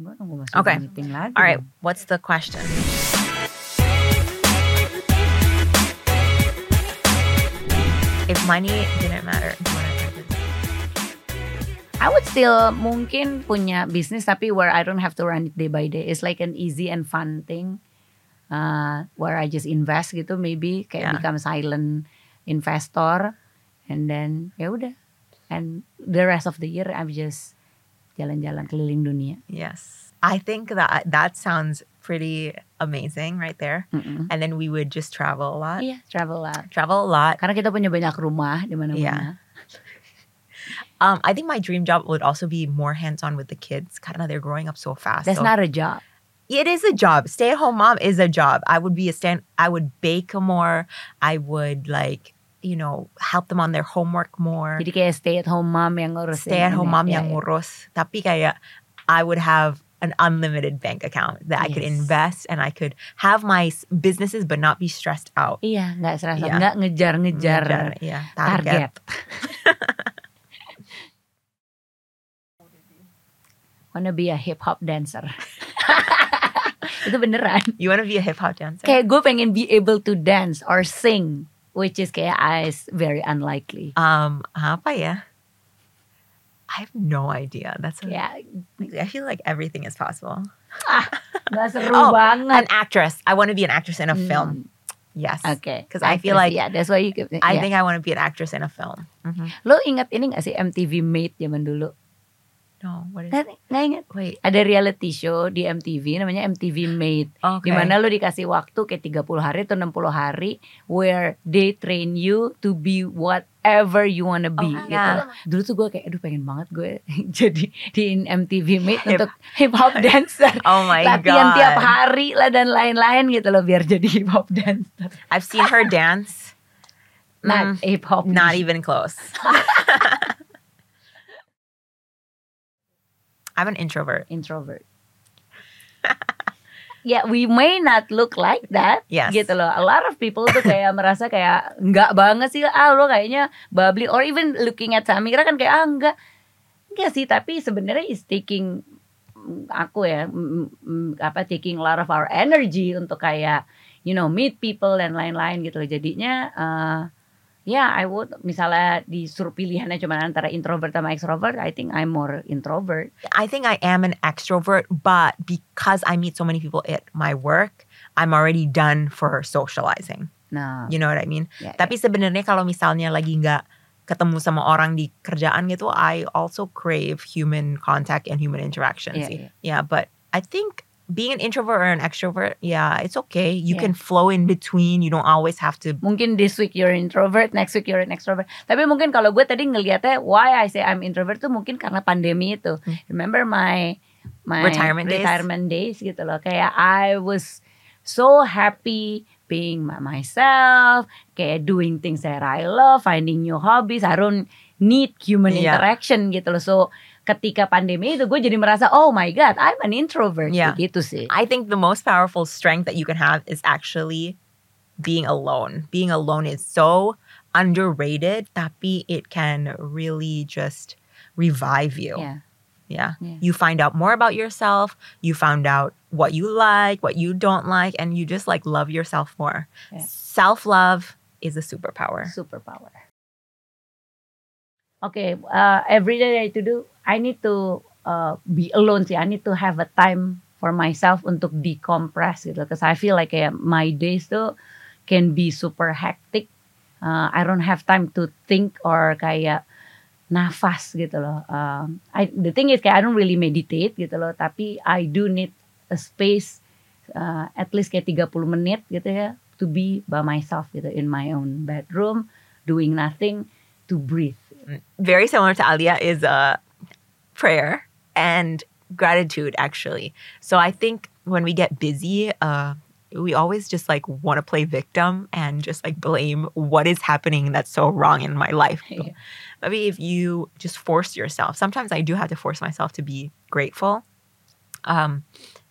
Gue nunggu masuk Okay. meeting lagi. All right, dong. what's the question? If money didn't matter? I would still mungkin punya bisnis tapi where I don't have to run it day by day. It's like an easy and fun thing. Uh, where I just invest gitu maybe kayak Yeah. become silent investor and then ya udah. And the rest of the year I'm just jalan-jalan keliling dunia. Yes. I think that that sounds pretty amazing right there. Mm-mm. And then we would just travel a lot. Yeah, travel a lot. Travel a lot. Karena kita punya banyak rumah di mana-mana. Yeah. Um, I think my dream job would also be more hands-on with the kids. Karena they're growing up so fast. That's So- not a job. it is a job. Stay at home mom is a job. I would be a stand I would bake more. I would like, you know, help them on their homework more. Jadi kayak stay at home mom yang ngurusin. Stay at home mom Iya, yang iya. ngurus. Tapi kayak I would have an unlimited bank account that I could invest and I could have my businesses but not be stressed out. Iya, nggak serasa, Iya. nggak ngejar-ngejar yeah, target. Wanna be a hip hop dancer. Itu beneran. You want to be a hip hop dancer? Kayak gue pengen be able to dance or sing, which is kayak is very unlikely. Um, apa ya? I have no idea. That's a, Kayak I feel like everything is possible. nggak seru Oh, banget. An actress. I want to be an actress in a Hmm. film. Yes. Okay. Because I feel like yeah, that's why you. I yeah. think I want to be an actress in a film. Mhm. Lo ingat ini gak sih MTV Made zaman dulu? No, what is Nggak, nggak ingat. Wait. Ada reality show di MTV namanya MTV Made. Okay. Di mana lo dikasih waktu kayak 30 hari atau 60 hari where they train you to be whatever you wanna be Oh, gitu. yeah. Dulu tuh gue kayak aduh pengen banget gue jadi di MTV Made Hip- untuk hip hop dancer. Oh my Latihan god. tiap hari lah dan lain-lain gitu loh biar jadi hip hop dancer. I've seen her dance. Not Mm, hip hop. not even close. I'm an introvert. introvert. yeah, we may not look like that. Yes. Gitu loh. A lot of people tuh kayak merasa kayak enggak banget sih. Ah, lo kayaknya bubbly or even looking at Samira kan kayak ah enggak. Enggak sih, tapi sebenarnya is taking aku ya apa taking a lot of our energy untuk kayak you know meet people dan lain-lain gitu loh. Jadinya eh ya I would misalnya disuruh pilihannya cuma antara introvert sama extrovert, I think I'm more introvert. I think I am an extrovert, but because I meet so many people at my work, I'm already done for socializing. Nah, You know what I mean? ya, Tapi sebenarnya kalau misalnya lagi nggak ketemu sama orang di kerjaan gitu, I also crave human contact and human interaction Iya, sih. iya. Yeah, but I think being an introvert or an extrovert, yeah, it's okay. You Yeah. can flow in between. You don't always have to. mungkin this week you're introvert, next week you're an extrovert. Tapi mungkin kalau gue tadi ngelihatnya why I say I'm introvert tuh mungkin karena pandemi itu. Remember my my Hmm. Retirement days? retirement days gitu loh. Kayak I was so happy being by myself, kayak doing things that I love, finding new hobbies. I don't need human Yeah. interaction gitu loh. So ketika pandemi itu gue jadi merasa oh my god, I'm an introvert Yeah. Gitu sih. I think the most powerful strength that you can have is actually being alone. Being alone is so underrated, tapi it can really just revive you. Yeah. Yeah. Yeah. You find out more about yourself. You found out what you like, what you don't like, and you just like love yourself more. Yeah. Self love is a superpower. superpower. Okay, uh, every day I to do, I need to uh, be alone sih. I need to have a time for myself untuk decompress gitu. Because I feel like kayak my days tuh can be super hectic. Uh, I don't have time to think or kayak nafas gitu loh. Um, I, the thing is kayak I don't really meditate gitu loh. Tapi I do need a space uh, at least kayak 30 menit gitu ya to be by myself gitu in my own bedroom doing nothing to breathe. Very similar to Alia is uh, prayer and gratitude, actually. So I think when we get busy, uh, we always just like want to play victim and just like blame what is happening that's so wrong in my life. Yeah. Maybe if you just force yourself, sometimes I do have to force myself to be grateful. Um,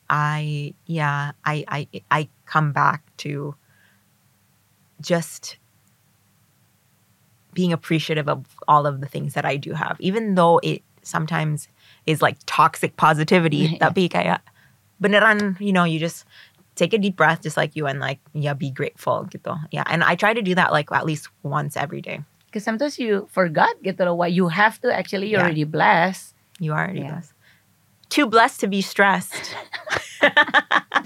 I yeah, I I I come back to just being appreciative of all of the things that I do have, even though it sometimes is like toxic positivity. Tapi kayak beneran, you know, you just take a deep breath, just like you, and like yeah, be grateful gitu. Yeah, and I try to do that like at least once every day. Because sometimes you forgot gitu loh why you have to actually you're Yeah. already blessed. You are already Yeah. blessed. Too blessed to be stressed.